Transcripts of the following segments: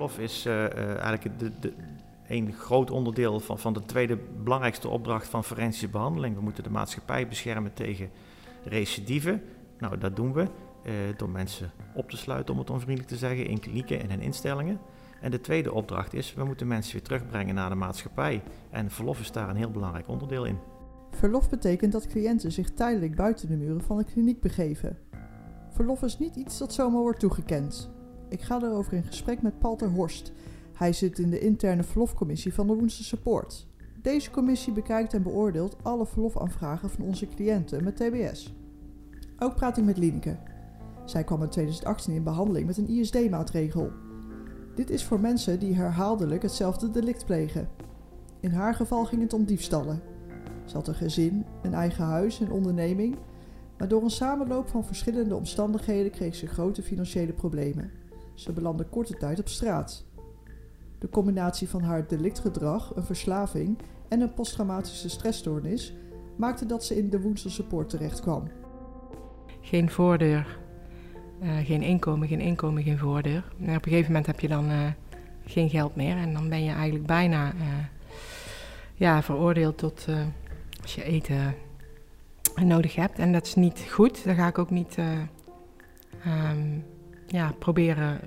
verlof is uh, eigenlijk de, de, een groot onderdeel van, van de tweede belangrijkste opdracht van forensische behandeling. We moeten de maatschappij beschermen tegen recidive. Nou, dat doen we uh, door mensen op te sluiten, om het onvriendelijk te zeggen, in klinieken en in instellingen. En de tweede opdracht is, we moeten mensen weer terugbrengen naar de maatschappij. En verlof is daar een heel belangrijk onderdeel in. Verlof betekent dat cliënten zich tijdelijk buiten de muren van een kliniek begeven. Verlof is niet iets dat zomaar wordt toegekend. Ik ga daarover in gesprek met Paul ter Horst. Hij zit in de interne verlofcommissie van de Woensel Support. Deze commissie bekijkt en beoordeelt alle verlofaanvragen van onze cliënten met TBS. Ook praat ik met Lienke. Zij kwam in 2018 in behandeling met een ISD-maatregel. Dit is voor mensen die herhaaldelijk hetzelfde delict plegen. In haar geval ging het om diefstallen. Ze had een gezin, een eigen huis en onderneming, maar door een samenloop van verschillende omstandigheden kreeg ze grote financiële problemen. Ze belandde korte tijd op straat. De combinatie van haar delictgedrag, een verslaving en een posttraumatische stressstoornis maakte dat ze in de Woensel Support terecht kwam. Geen voordeur, uh, geen inkomen, geen inkomen, geen voordeur. En op een gegeven moment heb je dan uh, geen geld meer en dan ben je eigenlijk bijna uh, ja, veroordeeld tot als je eten nodig hebt. En dat is niet goed. Daar ga ik ook niet um, ja, proberen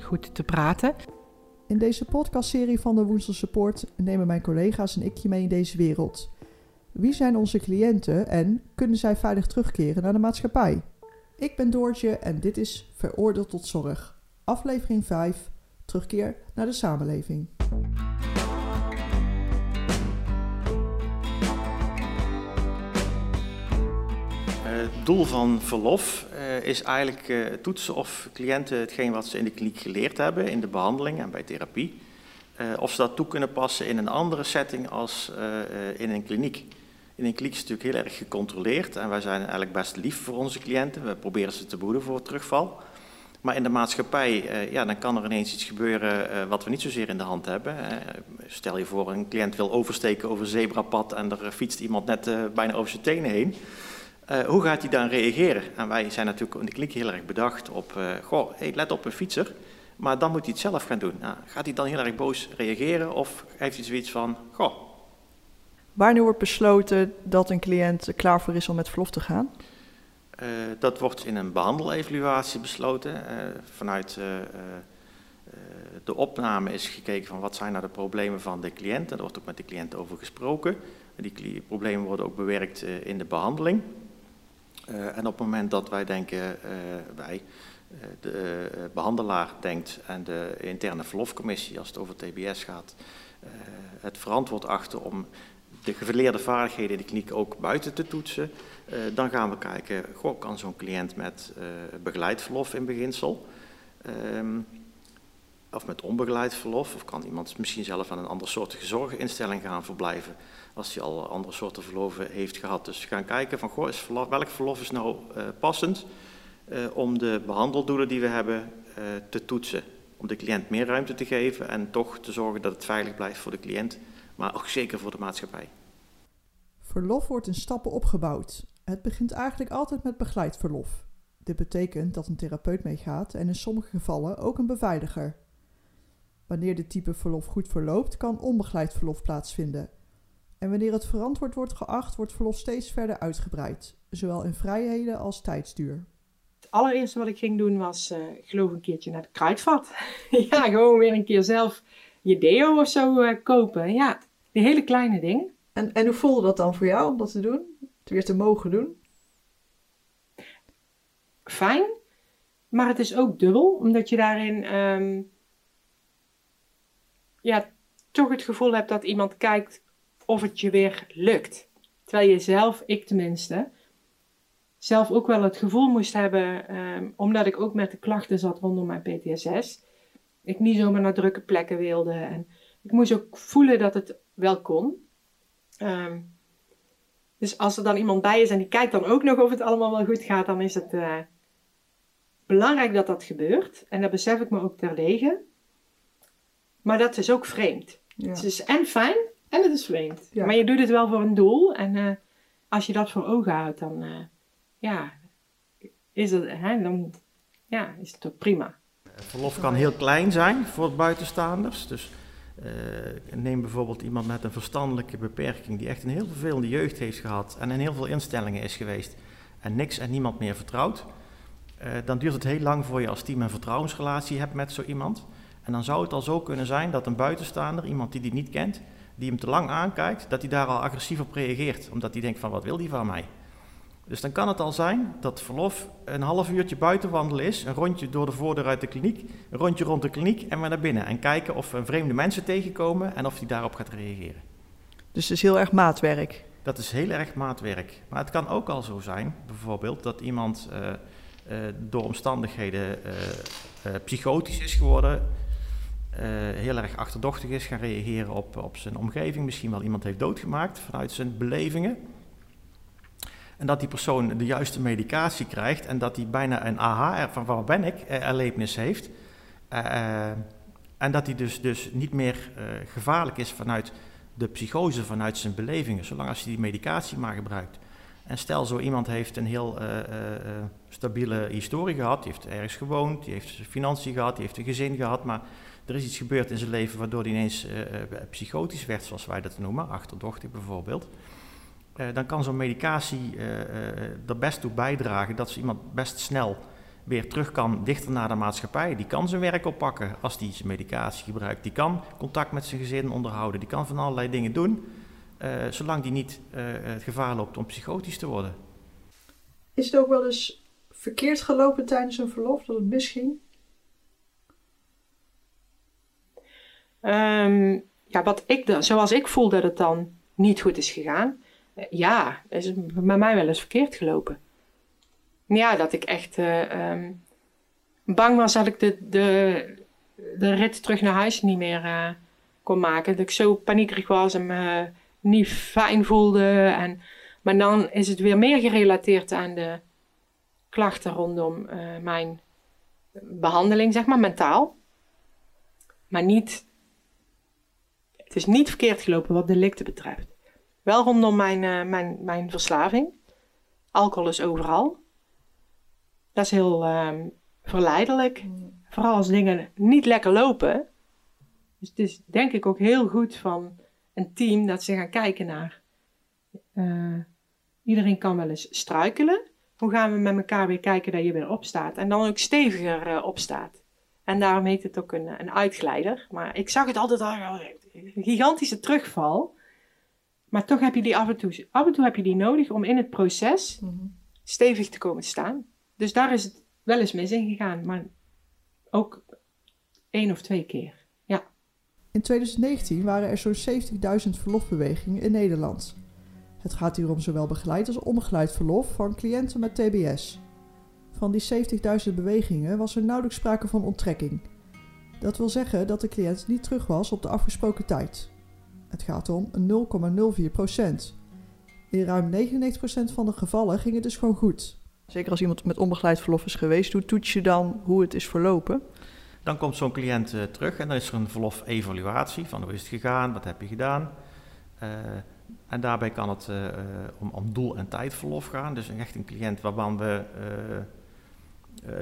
goed te praten. In deze podcastserie van de Woensel Support nemen mijn collega's en ik je mee in deze wereld. Wie zijn onze cliënten en kunnen zij veilig terugkeren naar de maatschappij? Ik ben Doortje en dit is Veroordeeld tot Zorg. Aflevering 5. Terugkeer naar de samenleving. Het doel van verlof uh, is eigenlijk uh, toetsen of cliënten hetgeen wat ze in de kliniek geleerd hebben, in de behandeling en bij therapie, of ze dat toe kunnen passen in een andere setting als in een kliniek. In een kliniek is het natuurlijk heel erg gecontroleerd en wij zijn eigenlijk best lief voor onze cliënten. We proberen ze te behoeden voor terugval. Maar in de maatschappij, ja, dan kan er ineens iets gebeuren wat we niet zozeer in de hand hebben. stel je voor, een cliënt wil oversteken over een zebrapad en er fietst iemand net bijna over zijn tenen heen. Uh, hoe gaat hij dan reageren? En wij zijn natuurlijk in de kliniek heel erg bedacht op, uh, goh, hey, let op een fietser, maar dan moet hij het zelf gaan doen. Nou, gaat hij dan heel erg boos reageren of heeft hij zoiets van, goh. Wanneer wordt besloten dat een cliënt klaar voor is om met verlof te gaan? Uh, dat wordt in een behandelevaluatie besloten. vanuit de opname is gekeken van wat zijn nou de problemen van de cliënt. En daar wordt ook met de cliënt over gesproken. Die problemen worden ook bewerkt in de behandeling. Uh, en op het moment dat wij denken, uh, wij, uh, de behandelaar denkt en de interne verlofcommissie, als het over TBS gaat, het verantwoord achter om de geleerde vaardigheden in de kliniek ook buiten te toetsen, dan gaan we kijken, goh, kan zo'n cliënt met begeleid verlof in beginsel, um, of met onbegeleid verlof, of kan iemand misschien zelf aan een andere soort zorginstelling gaan verblijven als hij al andere soorten verloven heeft gehad. Dus gaan kijken van, goh, is verlof, welk verlof is nou uh, passend uh, om de behandeldoelen die we hebben uh, te toetsen. Om de cliënt meer ruimte te geven en toch te zorgen dat het veilig blijft voor de cliënt, maar ook zeker voor de maatschappij. Verlof wordt in stappen opgebouwd. Het begint eigenlijk altijd met begeleid verlof. Dit betekent dat een therapeut meegaat en in sommige gevallen ook een beveiliger. Wanneer dit type verlof goed verloopt, kan onbegeleid verlof plaatsvinden. En wanneer het verantwoord wordt geacht, wordt verlof steeds verder uitgebreid, zowel in vrijheden als tijdsduur. Het allereerste wat ik ging doen was, uh, ik geloof een keertje naar het kruidvat. ja, gewoon weer een keer zelf je deo of zo uh, kopen. Ja, die hele kleine ding. En, en hoe voelde dat dan voor jou om dat te doen? Het weer te mogen doen? Fijn, maar het is ook dubbel, omdat je daarin um, ja, toch het gevoel hebt dat iemand kijkt of het je weer lukt. Terwijl je zelf, ik tenminste, zelf ook wel het gevoel moest hebben, um, omdat ik ook met de klachten zat rondom mijn PTSS. Ik niet zomaar naar drukke plekken wilde. En ik moest ook voelen dat het wel kon. Um, dus als er dan iemand bij is en die kijkt dan ook nog of het allemaal wel goed gaat, dan is het uh, belangrijk dat dat gebeurt. En dat besef ik me ook terdege. Maar dat is ook vreemd. Ja. Het is en fijn en het is vreemd. Ja. Maar je doet het wel voor een doel. En uh, als je dat voor ogen houdt, dan, uh, ja, is het, hè, dan ja, is het ook prima. Verlof kan heel klein zijn voor buitenstaanders. Dus uh, neem bijvoorbeeld iemand met een verstandelijke beperking die echt een heel vervelende jeugd heeft gehad en in heel veel instellingen is geweest en niks en niemand meer vertrouwt. Uh, dan duurt het heel lang voor je als team een vertrouwensrelatie hebt met zo iemand. En dan zou het al zo kunnen zijn dat een buitenstaander, iemand die die niet kent, die hem te lang aankijkt, dat hij daar al agressief op reageert. Omdat hij denkt van wat wil die van mij? Dus dan kan het al zijn dat verlof een half uurtje buiten wandelen is, een rondje door de voordeur uit de kliniek, een rondje rond de kliniek en weer naar binnen. En kijken of we vreemde mensen tegenkomen en of die daarop gaat reageren. Dus het is heel erg maatwerk? Dat is heel erg maatwerk. Maar het kan ook al zo zijn, bijvoorbeeld, dat iemand uh, uh, door omstandigheden uh, psychotisch is geworden, heel erg achterdochtig is, gaan reageren op, op zijn omgeving, misschien wel iemand heeft doodgemaakt vanuit zijn belevingen. En dat die persoon de juiste medicatie krijgt en dat hij bijna een aha van waar ben ik eh, erlevenis heeft. Uh, en dat hij dus, dus niet meer gevaarlijk is vanuit de psychose, vanuit zijn belevingen, zolang als hij die medicatie maar gebruikt. En stel zo iemand heeft een heel stabiele historie gehad, die heeft ergens gewoond, die heeft financiën gehad, die heeft een gezin gehad, maar er is iets gebeurd in zijn leven waardoor hij ineens psychotisch werd, zoals wij dat noemen, achterdochtig bijvoorbeeld. Uh, dan kan zo'n medicatie er best toe bijdragen dat ze iemand best snel weer terug kan dichter naar de maatschappij. Die kan zijn werk oppakken als die zijn medicatie gebruikt. Die kan contact met zijn gezin onderhouden. Die kan van allerlei dingen doen, zolang die niet het gevaar loopt om psychotisch te worden. Is het ook wel eens verkeerd gelopen tijdens een verlof, dat het misging? Um, ja, wat ik dan, zoals ik voel dat het dan niet goed is gegaan, ja, is bij mij wel eens verkeerd gelopen. Ja, dat ik echt uh, um, bang was dat ik de, de, de rit terug naar huis niet meer uh, kon maken. Dat ik zo paniekerig was en me niet fijn voelde. En, maar dan is het weer meer gerelateerd aan de klachten rondom mijn behandeling, zeg maar, mentaal. Maar niet, het is niet verkeerd gelopen wat delicten betreft. Wel rondom mijn, uh, mijn, mijn verslaving. Alcohol is overal. Dat is heel um, verleidelijk. Mm. Vooral als dingen niet lekker lopen. Dus het is denk ik ook heel goed van een team dat ze gaan kijken naar. Uh, iedereen kan wel eens struikelen. Hoe gaan we met elkaar weer kijken dat je weer opstaat? En dan ook steviger uh, opstaat. En daarom heet het ook een, een uitglijder. Maar ik zag het altijd al gigantische terugval. Maar toch heb je die af en toe, af en toe heb je die nodig om in het proces mhm. stevig te komen staan. Dus daar is het wel eens mis in gegaan, maar ook één of twee keer. Ja. In 2019 waren er zo'n 70.000 verlofbewegingen in Nederland. Het gaat hier om zowel begeleid als onbegeleid verlof van cliënten met TBS. Van die 70.000 bewegingen was er nauwelijks sprake van onttrekking. Dat wil zeggen dat de cliënt niet terug was op de afgesproken tijd. Het gaat om 0,04 procent. In ruim 99% van de gevallen ging het dus gewoon goed. Zeker als iemand met onbegeleid verlof is geweest, hoe toets je dan hoe het is verlopen? Dan komt zo'n cliënt uh, terug en dan is er een verlof-evaluatie van hoe is het gegaan, wat heb je gedaan. Uh, en daarbij kan het uh, om, om, doel- en tijdverlof gaan. Dus echt een cliënt waarvan we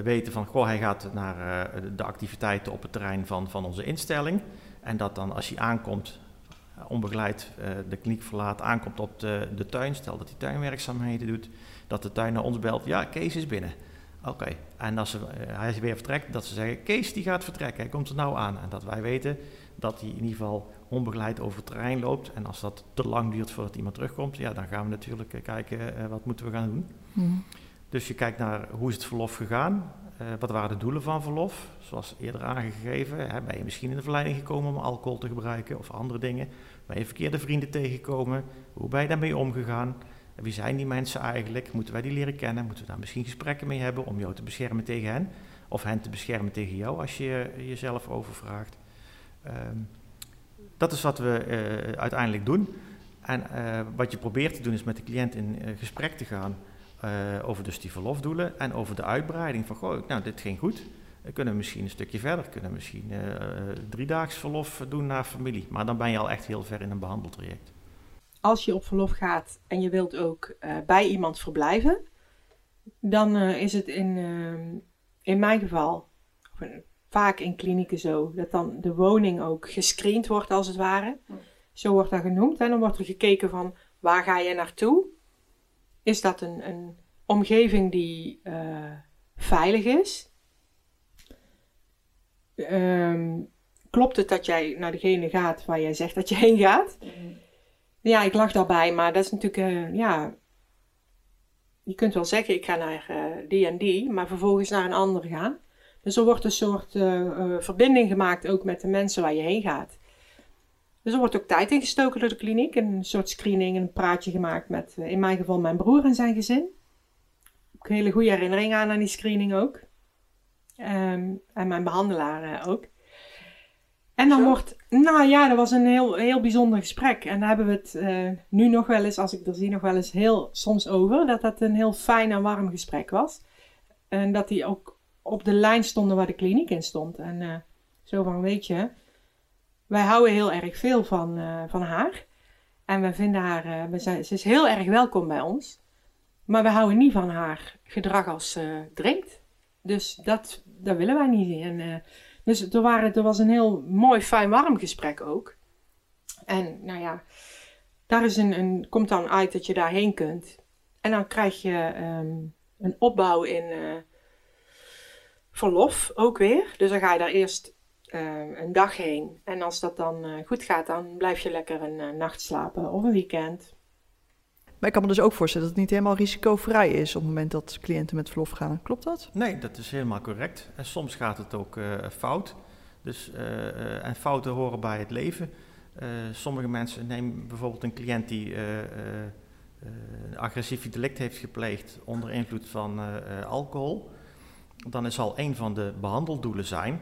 weten van, goh, hij gaat naar de activiteiten op het terrein van, van onze instelling. En dat dan als hij aankomt, onbegeleid uh, de kliniek verlaat, aankomt op de, de tuin, stel dat hij tuinwerkzaamheden doet, dat de tuin naar ons belt, ja, Kees is binnen. Oké, en als hij weer vertrekt, dat ze zeggen, Kees die gaat vertrekken, hij komt er nou aan. En dat wij weten dat hij in ieder geval onbegeleid over het terrein loopt. En als dat te lang duurt voordat iemand terugkomt, ja, dan gaan we natuurlijk kijken wat moeten we gaan doen. Mm. Dus je kijkt naar hoe is het verlof gegaan, uh, wat waren de doelen van verlof? Zoals eerder aangegeven, hè, ben je misschien in de verleiding gekomen om alcohol te gebruiken of andere dingen? Ben je verkeerde vrienden tegengekomen? Hoe ben je daarmee omgegaan? Wie zijn die mensen eigenlijk? Moeten wij die leren kennen? Moeten we daar misschien gesprekken mee hebben om jou te beschermen tegen hen? Of hen te beschermen tegen jou als je jezelf overvraagt? Um, dat is wat we uh, uiteindelijk doen. En uh, wat je probeert te doen is met de cliënt in gesprek te gaan uh, over dus die verlofdoelen en over de uitbreiding van, goh, nou dit ging goed. We kunnen misschien een stukje verder, kunnen misschien uh, driedaags verlof doen naar familie. Maar dan ben je al echt heel ver in een behandeltraject. Als je op verlof gaat en je wilt ook uh, bij iemand verblijven, dan is het in, in mijn geval, vaak in klinieken zo. Dat dan de woning ook gescreend wordt als het ware. Zo wordt dat genoemd. En dan wordt er gekeken van waar ga je naartoe? Is dat een, een omgeving die uh, veilig is? Um, klopt het dat jij naar degene gaat waar jij zegt dat je heen gaat? Ja, ik lach daarbij, maar dat is natuurlijk, uh, ja, je kunt wel zeggen ik ga naar uh, die en die, maar vervolgens naar een ander gaan. Dus er wordt een soort verbinding gemaakt ook met de mensen waar je heen gaat. Dus er wordt ook tijd ingestoken door de kliniek. Een soort screening, een praatje gemaakt met in mijn geval mijn broer en zijn gezin. Ik heb een hele goede herinnering aan aan die screening ook. Um, en mijn behandelaar ook. En dan wordt, nou ja, dat was een heel, heel bijzonder gesprek. En daar hebben we het uh, nu nog wel eens, als ik er zie, nog wel eens heel soms over. Dat dat een heel fijn en warm gesprek was. En dat die ook op de lijn stonden waar de kliniek in stond. En uh, zo van, weet je, wij houden heel erg veel van, uh, van haar. En we vinden haar, we zijn, ze is heel erg welkom bij ons. Maar we houden niet van haar gedrag als ze drinkt. Dus dat, dat willen wij niet. En dus er, waren, er was een heel mooi, fijn, warm gesprek ook. En nou ja, daar is een, een, komt dan uit dat je daarheen kunt. En dan krijg je um, een opbouw in verlof ook weer. Dus dan ga je daar eerst uh, een dag heen. En als dat dan uh, goed gaat, dan blijf je lekker een nacht slapen of een weekend. Maar ik kan me dus ook voorstellen dat het niet helemaal risicovrij is op het moment dat cliënten met verlof gaan. Klopt dat? Nee, dat is helemaal correct. En soms gaat het ook uh, fout. Dus, uh, en fouten horen bij het leven. Uh, sommige mensen nemen bijvoorbeeld een cliënt die een agressief delict heeft gepleegd onder invloed van alcohol. Dan is al een van de behandeldoelen zijn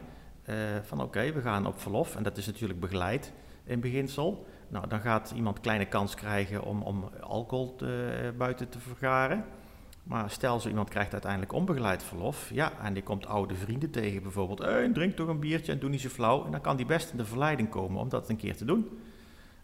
van oké, we gaan op verlof. En dat is natuurlijk begeleid in beginsel. Nou, dan gaat iemand kleine kans krijgen om, om alcohol eh, buiten te vergaren. Maar stel zo iemand krijgt uiteindelijk onbegeleid verlof, ja, en die komt oude vrienden tegen bijvoorbeeld, hey, drink toch een biertje en doe niet zo flauw. En dan kan die best in de verleiding komen om dat een keer te doen.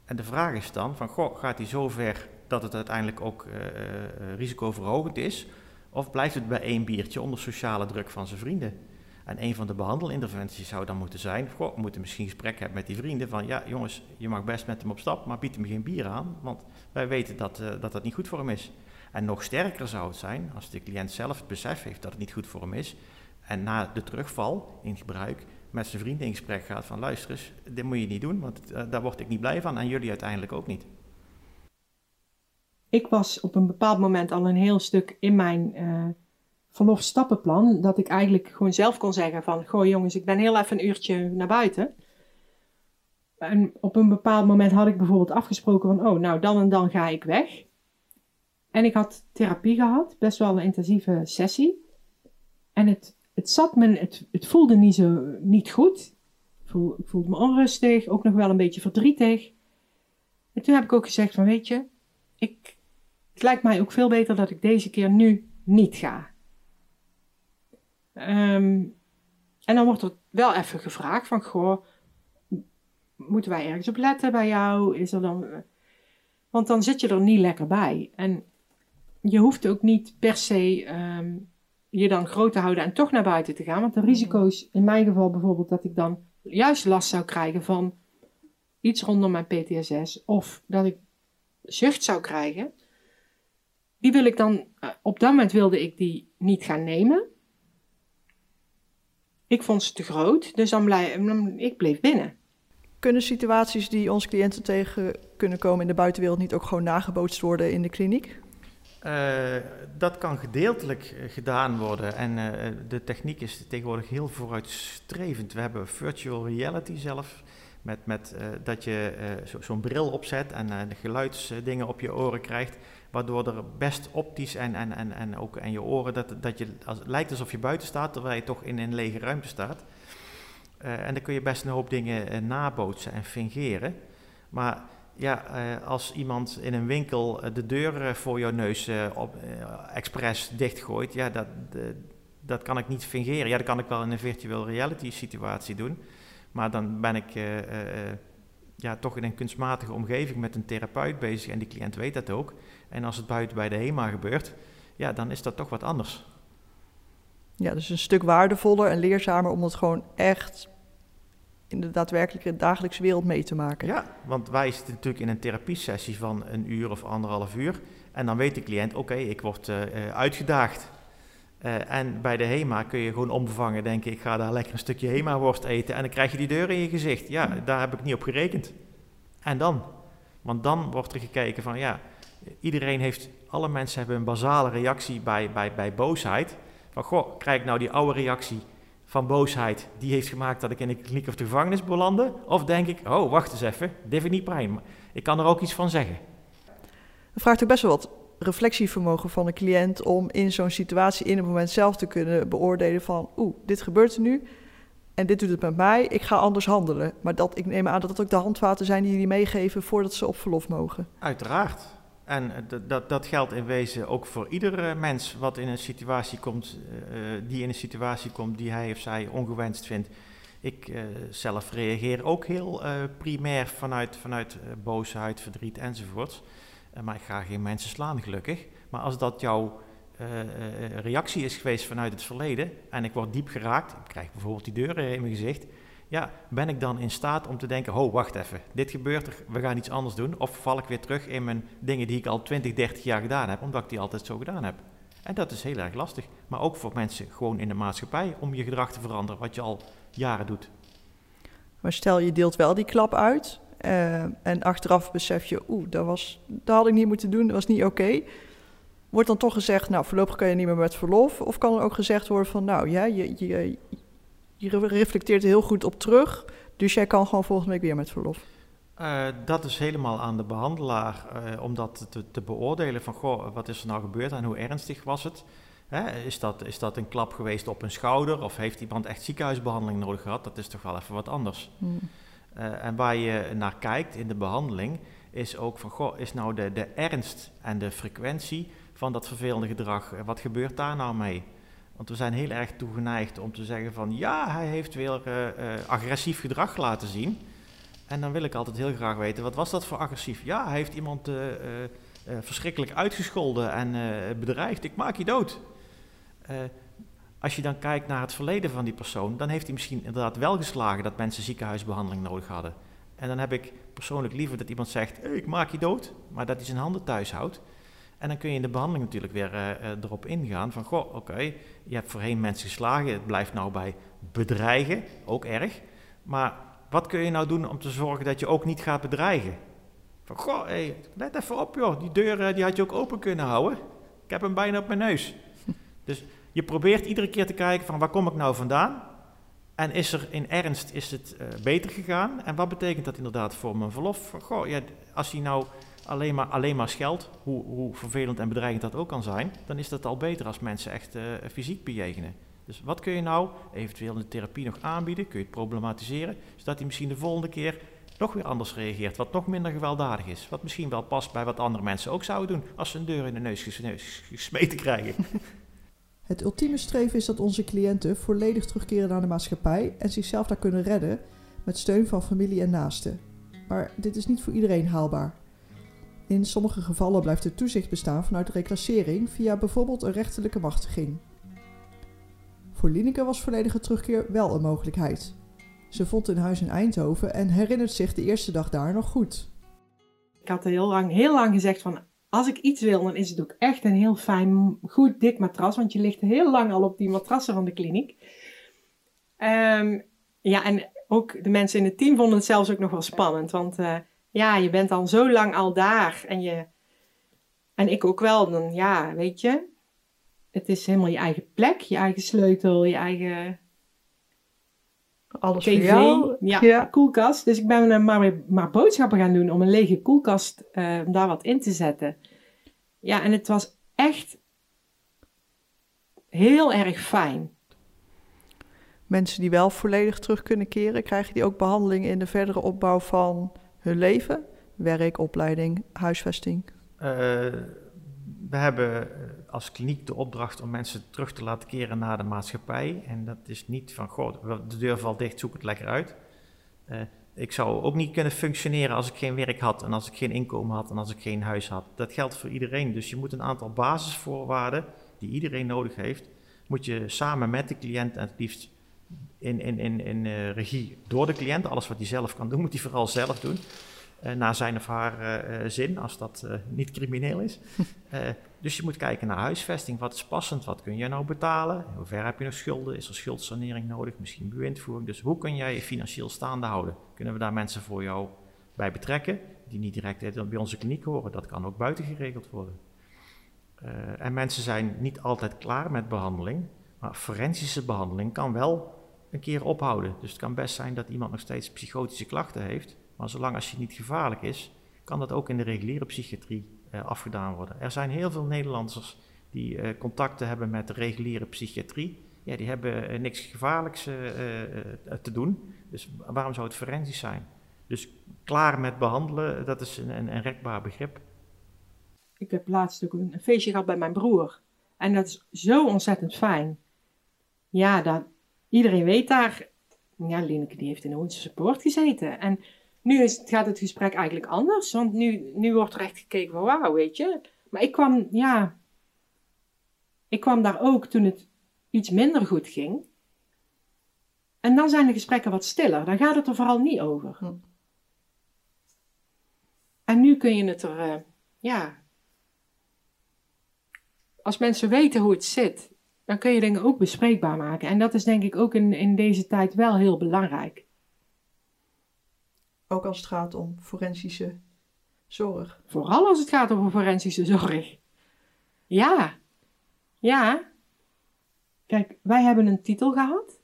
En de vraag is dan van, goh, gaat hij zo ver dat het uiteindelijk ook uh, risicoverhogend is? Of blijft het bij één biertje onder sociale druk van zijn vrienden? En een van de behandelinterventies zou dan moeten zijn: goh, we moeten misschien gesprek hebben met die vrienden. Van ja, jongens, je mag best met hem op stap, maar bied hem geen bier aan. Want wij weten dat, uh, dat dat niet goed voor hem is. En nog sterker zou het zijn als de cliënt zelf het besef heeft dat het niet goed voor hem is. En na de terugval in gebruik met zijn vrienden in gesprek gaat: van luister eens, dit moet je niet doen, want uh, daar word ik niet blij van en jullie uiteindelijk ook niet. Ik was op een bepaald moment al een heel stuk in mijn. Uh verlofstappenplan. Dat ik eigenlijk gewoon zelf kon zeggen van... Goh jongens, ik ben heel even een uurtje naar buiten. En op een bepaald moment had ik bijvoorbeeld afgesproken van... Oh, nou dan en dan ga ik weg. En ik had therapie gehad. Best wel een intensieve sessie. En het, het zat me... Het, het voelde niet zo... Niet goed. Ik, voel, ik voelde me onrustig. Ook nog wel een beetje verdrietig. En toen heb ik ook gezegd van... Weet je... Ik, het lijkt mij ook veel beter dat ik deze keer nu niet ga. Um, en dan wordt er wel even gevraagd van, goh, moeten wij ergens op letten bij jou? Is er dan... Want dan zit je er niet lekker bij. En je hoeft ook niet per se um, je dan groot te houden en toch naar buiten te gaan. Want de risico's, in mijn geval bijvoorbeeld, dat ik dan juist last zou krijgen van iets rondom mijn PTSS. Of dat ik zucht zou krijgen. Die wil ik dan, eh, op dat moment wilde ik die niet gaan nemen. Ik vond ze te groot, dus dan blijf, ik bleef binnen. Kunnen situaties die onze cliënten tegen kunnen komen in de buitenwereld niet ook gewoon nagebootst worden in de kliniek? Uh, dat kan gedeeltelijk eh, gedaan worden en uh, de techniek is tegenwoordig heel vooruitstrevend. We hebben virtual reality zelf, met, met uh, dat je zo'n zo bril opzet en de geluidsdingen op je oren krijgt. Waardoor er best optisch en, en, en, en ook en je oren, dat, dat je, als, lijkt alsof je buiten staat, terwijl je toch in een lege ruimte staat. Uh, en dan kun je best een hoop dingen uh, nabootsen en fingeren. Maar ja, uh, als iemand in een winkel de deur voor jouw neus op, expres dichtgooit, ja, dat, dat kan ik niet fingeren. Ja, dat kan ik wel in een virtual reality situatie doen. Maar dan ben ik ja, toch in een kunstmatige omgeving met een therapeut bezig en die cliënt weet dat ook. En als het buiten bij de HEMA gebeurt, ja, dan is dat toch wat anders. Ja, dus een stuk waardevoller en leerzamer om het gewoon echt in de daadwerkelijke dagelijkse wereld mee te maken. Ja, want wij zitten natuurlijk in een therapiesessie van een uur of anderhalf uur. En dan weet de cliënt, oké, ik word uh, uitgedaagd. Uh, en bij de HEMA kun je gewoon onbevangen denken, ik ga daar lekker een stukje HEMA-worst eten. En dan krijg je die deur in je gezicht. Ja, daar heb ik niet op gerekend. En dan? Want dan wordt er gekeken van, ja, iedereen heeft, alle mensen hebben een basale reactie bij, bij, bij boosheid. Van, goh, krijg ik nou die oude reactie van boosheid, die heeft gemaakt dat ik in de kliniek of de gevangenis belandde? Of denk ik, oh, wacht eens even, dit vind ik niet prima. Ik kan er ook iets van zeggen. Het vraagt ook best wel wat reflectievermogen van de cliënt om in zo'n situatie in het moment zelf te kunnen beoordelen van, oeh, dit gebeurt er nu en dit doet het met mij, ik ga anders handelen. Maar dat, ik neem aan dat dat ook de handvaten zijn die jullie meegeven voordat ze op verlof mogen. Uiteraard. En dat, dat geldt in wezen ook voor iedere mens wat in een situatie komt, uh, die in een situatie komt die hij of zij ongewenst vindt. Ik zelf reageer ook heel uh, primair vanuit, vanuit boosheid, verdriet enzovoort. Maar ik ga geen mensen slaan, gelukkig. Maar als dat jouw reactie is geweest vanuit het verleden en ik word diep geraakt, ik krijg bijvoorbeeld die deur in mijn gezicht, ja, ben ik dan in staat om te denken, oh wacht even, dit gebeurt er, we gaan iets anders doen. Of val ik weer terug in mijn dingen die ik al 20, 30 jaar gedaan heb, omdat ik die altijd zo gedaan heb. En dat is heel erg lastig. Maar ook voor mensen gewoon in de maatschappij om je gedrag te veranderen, wat je al jaren doet. Maar stel je deelt wel die klap uit uh, en achteraf besef je, oeh, dat, was, dat had ik niet moeten doen, dat was niet oké. Wordt dan toch gezegd, nou voorlopig kan je niet meer met verlof? Of kan er ook gezegd worden van, nou ja, je, je, je reflecteert er heel goed op terug. Dus jij kan gewoon volgende week weer met verlof. Uh, dat is helemaal aan de behandelaar uh, om dat te, te, beoordelen van goh, wat is er nou gebeurd en hoe ernstig was het? Hè, is, dat, is dat een klap geweest op een schouder of heeft iemand echt ziekenhuisbehandeling nodig gehad? Dat is toch wel even wat anders. Hmm. Uh, en waar je naar kijkt in de behandeling is ook van goh, is nou de, de ernst en de frequentie van dat vervelende gedrag, wat gebeurt daar nou mee? Want we zijn heel erg toegeneigd om te zeggen van ja, hij heeft weer uh, agressief gedrag laten zien. En dan wil ik altijd heel graag weten, wat was dat voor agressief? Ja, hij heeft iemand verschrikkelijk uitgescholden en bedreigd. Ik maak je dood. Als je dan kijkt naar het verleden van die persoon, dan heeft hij misschien inderdaad wel geslagen dat mensen ziekenhuisbehandeling nodig hadden. En dan heb ik persoonlijk liever dat iemand zegt, hey, ik maak je dood, maar dat hij zijn handen thuis houdt. En dan kun je in de behandeling natuurlijk weer uh, erop ingaan van, goh, oké, je hebt voorheen mensen geslagen, het blijft nou bij bedreigen, ook erg. Maar wat kun je nou doen om te zorgen dat je ook niet gaat bedreigen? Van, goh, hey, let even op joh, die deur eh, die had je ook open kunnen houden. Ik heb hem bijna op mijn neus. Dus je probeert iedere keer te kijken van, waar kom ik nou vandaan? En is er in ernst, is het uh, beter gegaan? En wat betekent dat inderdaad voor mijn verlof? Goh, ja, als hij nou alleen maar, alleen maar scheldt, hoe, hoe vervelend en bedreigend dat ook kan zijn, dan is dat al beter als mensen echt uh, fysiek bejegenen. Dus wat kun je nou eventueel in de therapie nog aanbieden? Kun je het problematiseren, zodat hij misschien de volgende keer nog weer anders reageert, wat nog minder gewelddadig is. Wat misschien wel past bij wat andere mensen ook zouden doen als ze een deur in de neus gesmeten krijgen. Het ultieme streven is dat onze cliënten volledig terugkeren naar de maatschappij en zichzelf daar kunnen redden met steun van familie en naasten. Maar dit is niet voor iedereen haalbaar. In sommige gevallen blijft het toezicht bestaan vanuit reclassering via bijvoorbeeld een rechterlijke machtiging. Voor Lineke was volledige terugkeer wel een mogelijkheid. Ze vond een huis in Eindhoven en herinnert zich de eerste dag daar nog goed. Ik had heel lang, heel lang gezegd van als ik iets wil, dan is het ook echt een heel fijn, goed dik matras. Want je ligt heel lang al op die matrassen van de kliniek. Um, ja, en ook de mensen in het team vonden het zelfs ook nog wel spannend. Want uh, ja, je bent al zo lang al daar. En, je, en ik ook wel. Dan, ja, weet je. Het is helemaal je eigen plek, je eigen sleutel, je eigen... Alles TV, voor jou. Ja, koelkast. Dus ik ben uh, maar, maar boodschappen gaan doen om een lege koelkast, uh, om daar wat in te zetten. Ja, en het was echt heel erg fijn. Mensen die wel volledig terug kunnen keren, krijgen die ook behandeling in de verdere opbouw van hun leven? Werk, opleiding, huisvesting? Uh, we hebben eh, als kliniek de opdracht om mensen terug te laten keren naar de maatschappij. En dat is niet van, goh, de deur valt dicht, zoek het lekker uit. Uh, ik zou ook niet kunnen functioneren als ik geen werk had en als ik geen inkomen had en als ik geen huis had. Dat geldt voor iedereen. Dus je moet een aantal basisvoorwaarden die iedereen nodig heeft, moet je samen met de cliënt en het liefst in, in, in, in uh, regie door de cliënt, alles wat hij zelf kan doen, moet hij vooral zelf doen. Uh, naar zijn of haar zin, als dat niet crimineel is. dus je moet kijken naar huisvesting. Wat is passend? Wat kun je nou betalen? Hoe ver heb je nog schulden? Is er schuldsanering nodig? Misschien bewindvoering. Dus hoe kun jij je financieel staande houden? Kunnen we daar mensen voor jou bij betrekken? Die niet direct bij onze kliniek horen. Dat kan ook buiten geregeld worden. en mensen zijn niet altijd klaar met behandeling. Maar forensische behandeling kan wel een keer ophouden. Dus het kan best zijn dat iemand nog steeds psychotische klachten heeft. Maar zolang als je niet gevaarlijk is, kan dat ook in de reguliere psychiatrie afgedaan worden. Er zijn heel veel Nederlanders die uh, contacten hebben met de reguliere psychiatrie. Ja, die hebben uh, niks gevaarlijks te doen. Dus waarom zou het forensisch zijn? Dus klaar met behandelen, dat is een, een, rekbaar begrip. Ik heb laatst ook een feestje gehad bij mijn broer. En dat is zo ontzettend fijn. Ja, dat, iedereen weet daar. Ja, Lineke die heeft in onze support gezeten. En nu is, gaat het gesprek eigenlijk anders. Want nu, nu wordt er echt gekeken van wauw, weet je. Maar ik kwam, ja. Ik kwam daar ook toen het iets minder goed ging. En dan zijn de gesprekken wat stiller. Dan gaat het er vooral niet over. Hm. En nu kun je het er, uh, ja. Als mensen weten hoe het zit dan kun je dingen ook bespreekbaar maken. En dat is denk ik ook in, in deze tijd wel heel belangrijk. Ook als het gaat om forensische zorg. Vooral als het gaat over forensische zorg. Ja, ja. Kijk, wij hebben een titel gehad,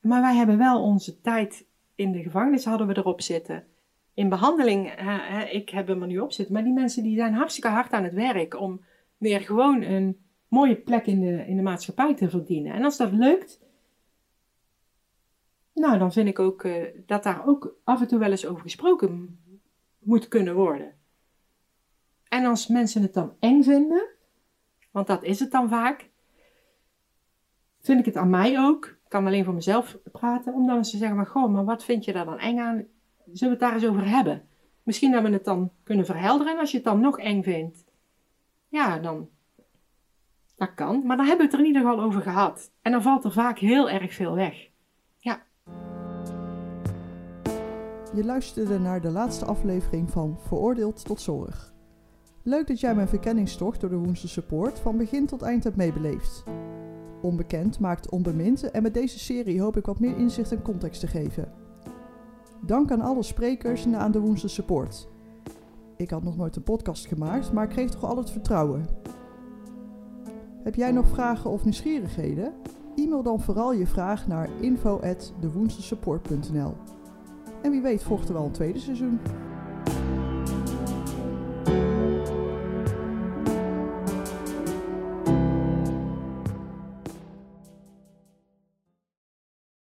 maar wij hebben wel onze tijd in de gevangenis hadden we erop zitten. In behandeling, ik heb hem er nu op zitten, maar die mensen die zijn hartstikke hard aan het werk om weer gewoon een mooie plek in de, in de maatschappij te verdienen. En als dat lukt, nou, dan vind ik ook uh, dat daar ook af en toe wel eens over gesproken moet kunnen worden. En als mensen het dan eng vinden, want dat is het dan vaak, vind ik het aan mij ook, ik kan alleen voor mezelf praten, om dan eens te zeggen, maar goh, maar wat vind je daar dan eng aan? Zullen we het daar eens over hebben? Misschien dat we het dan kunnen verhelderen en als je het dan nog eng vindt, ja, dan dat kan, maar dan hebben we het er in ieder geval over gehad. En dan valt er vaak heel erg veel weg. Je luisterde naar de laatste aflevering van Veroordeeld tot Zorg. Leuk dat jij mijn verkenningstocht door de Woensde Support van begin tot eind hebt meebeleefd. Onbekend maakt onbemind en met deze serie hoop ik wat meer inzicht en context te geven. Dank aan alle sprekers en aan de Woensde Support. Ik had nog nooit een podcast gemaakt, maar ik kreeg toch al het vertrouwen. Heb jij nog vragen of nieuwsgierigheden? E-mail dan vooral je vraag naar info@dewoensdesupport.nl. En wie weet volgt er wel een tweede seizoen.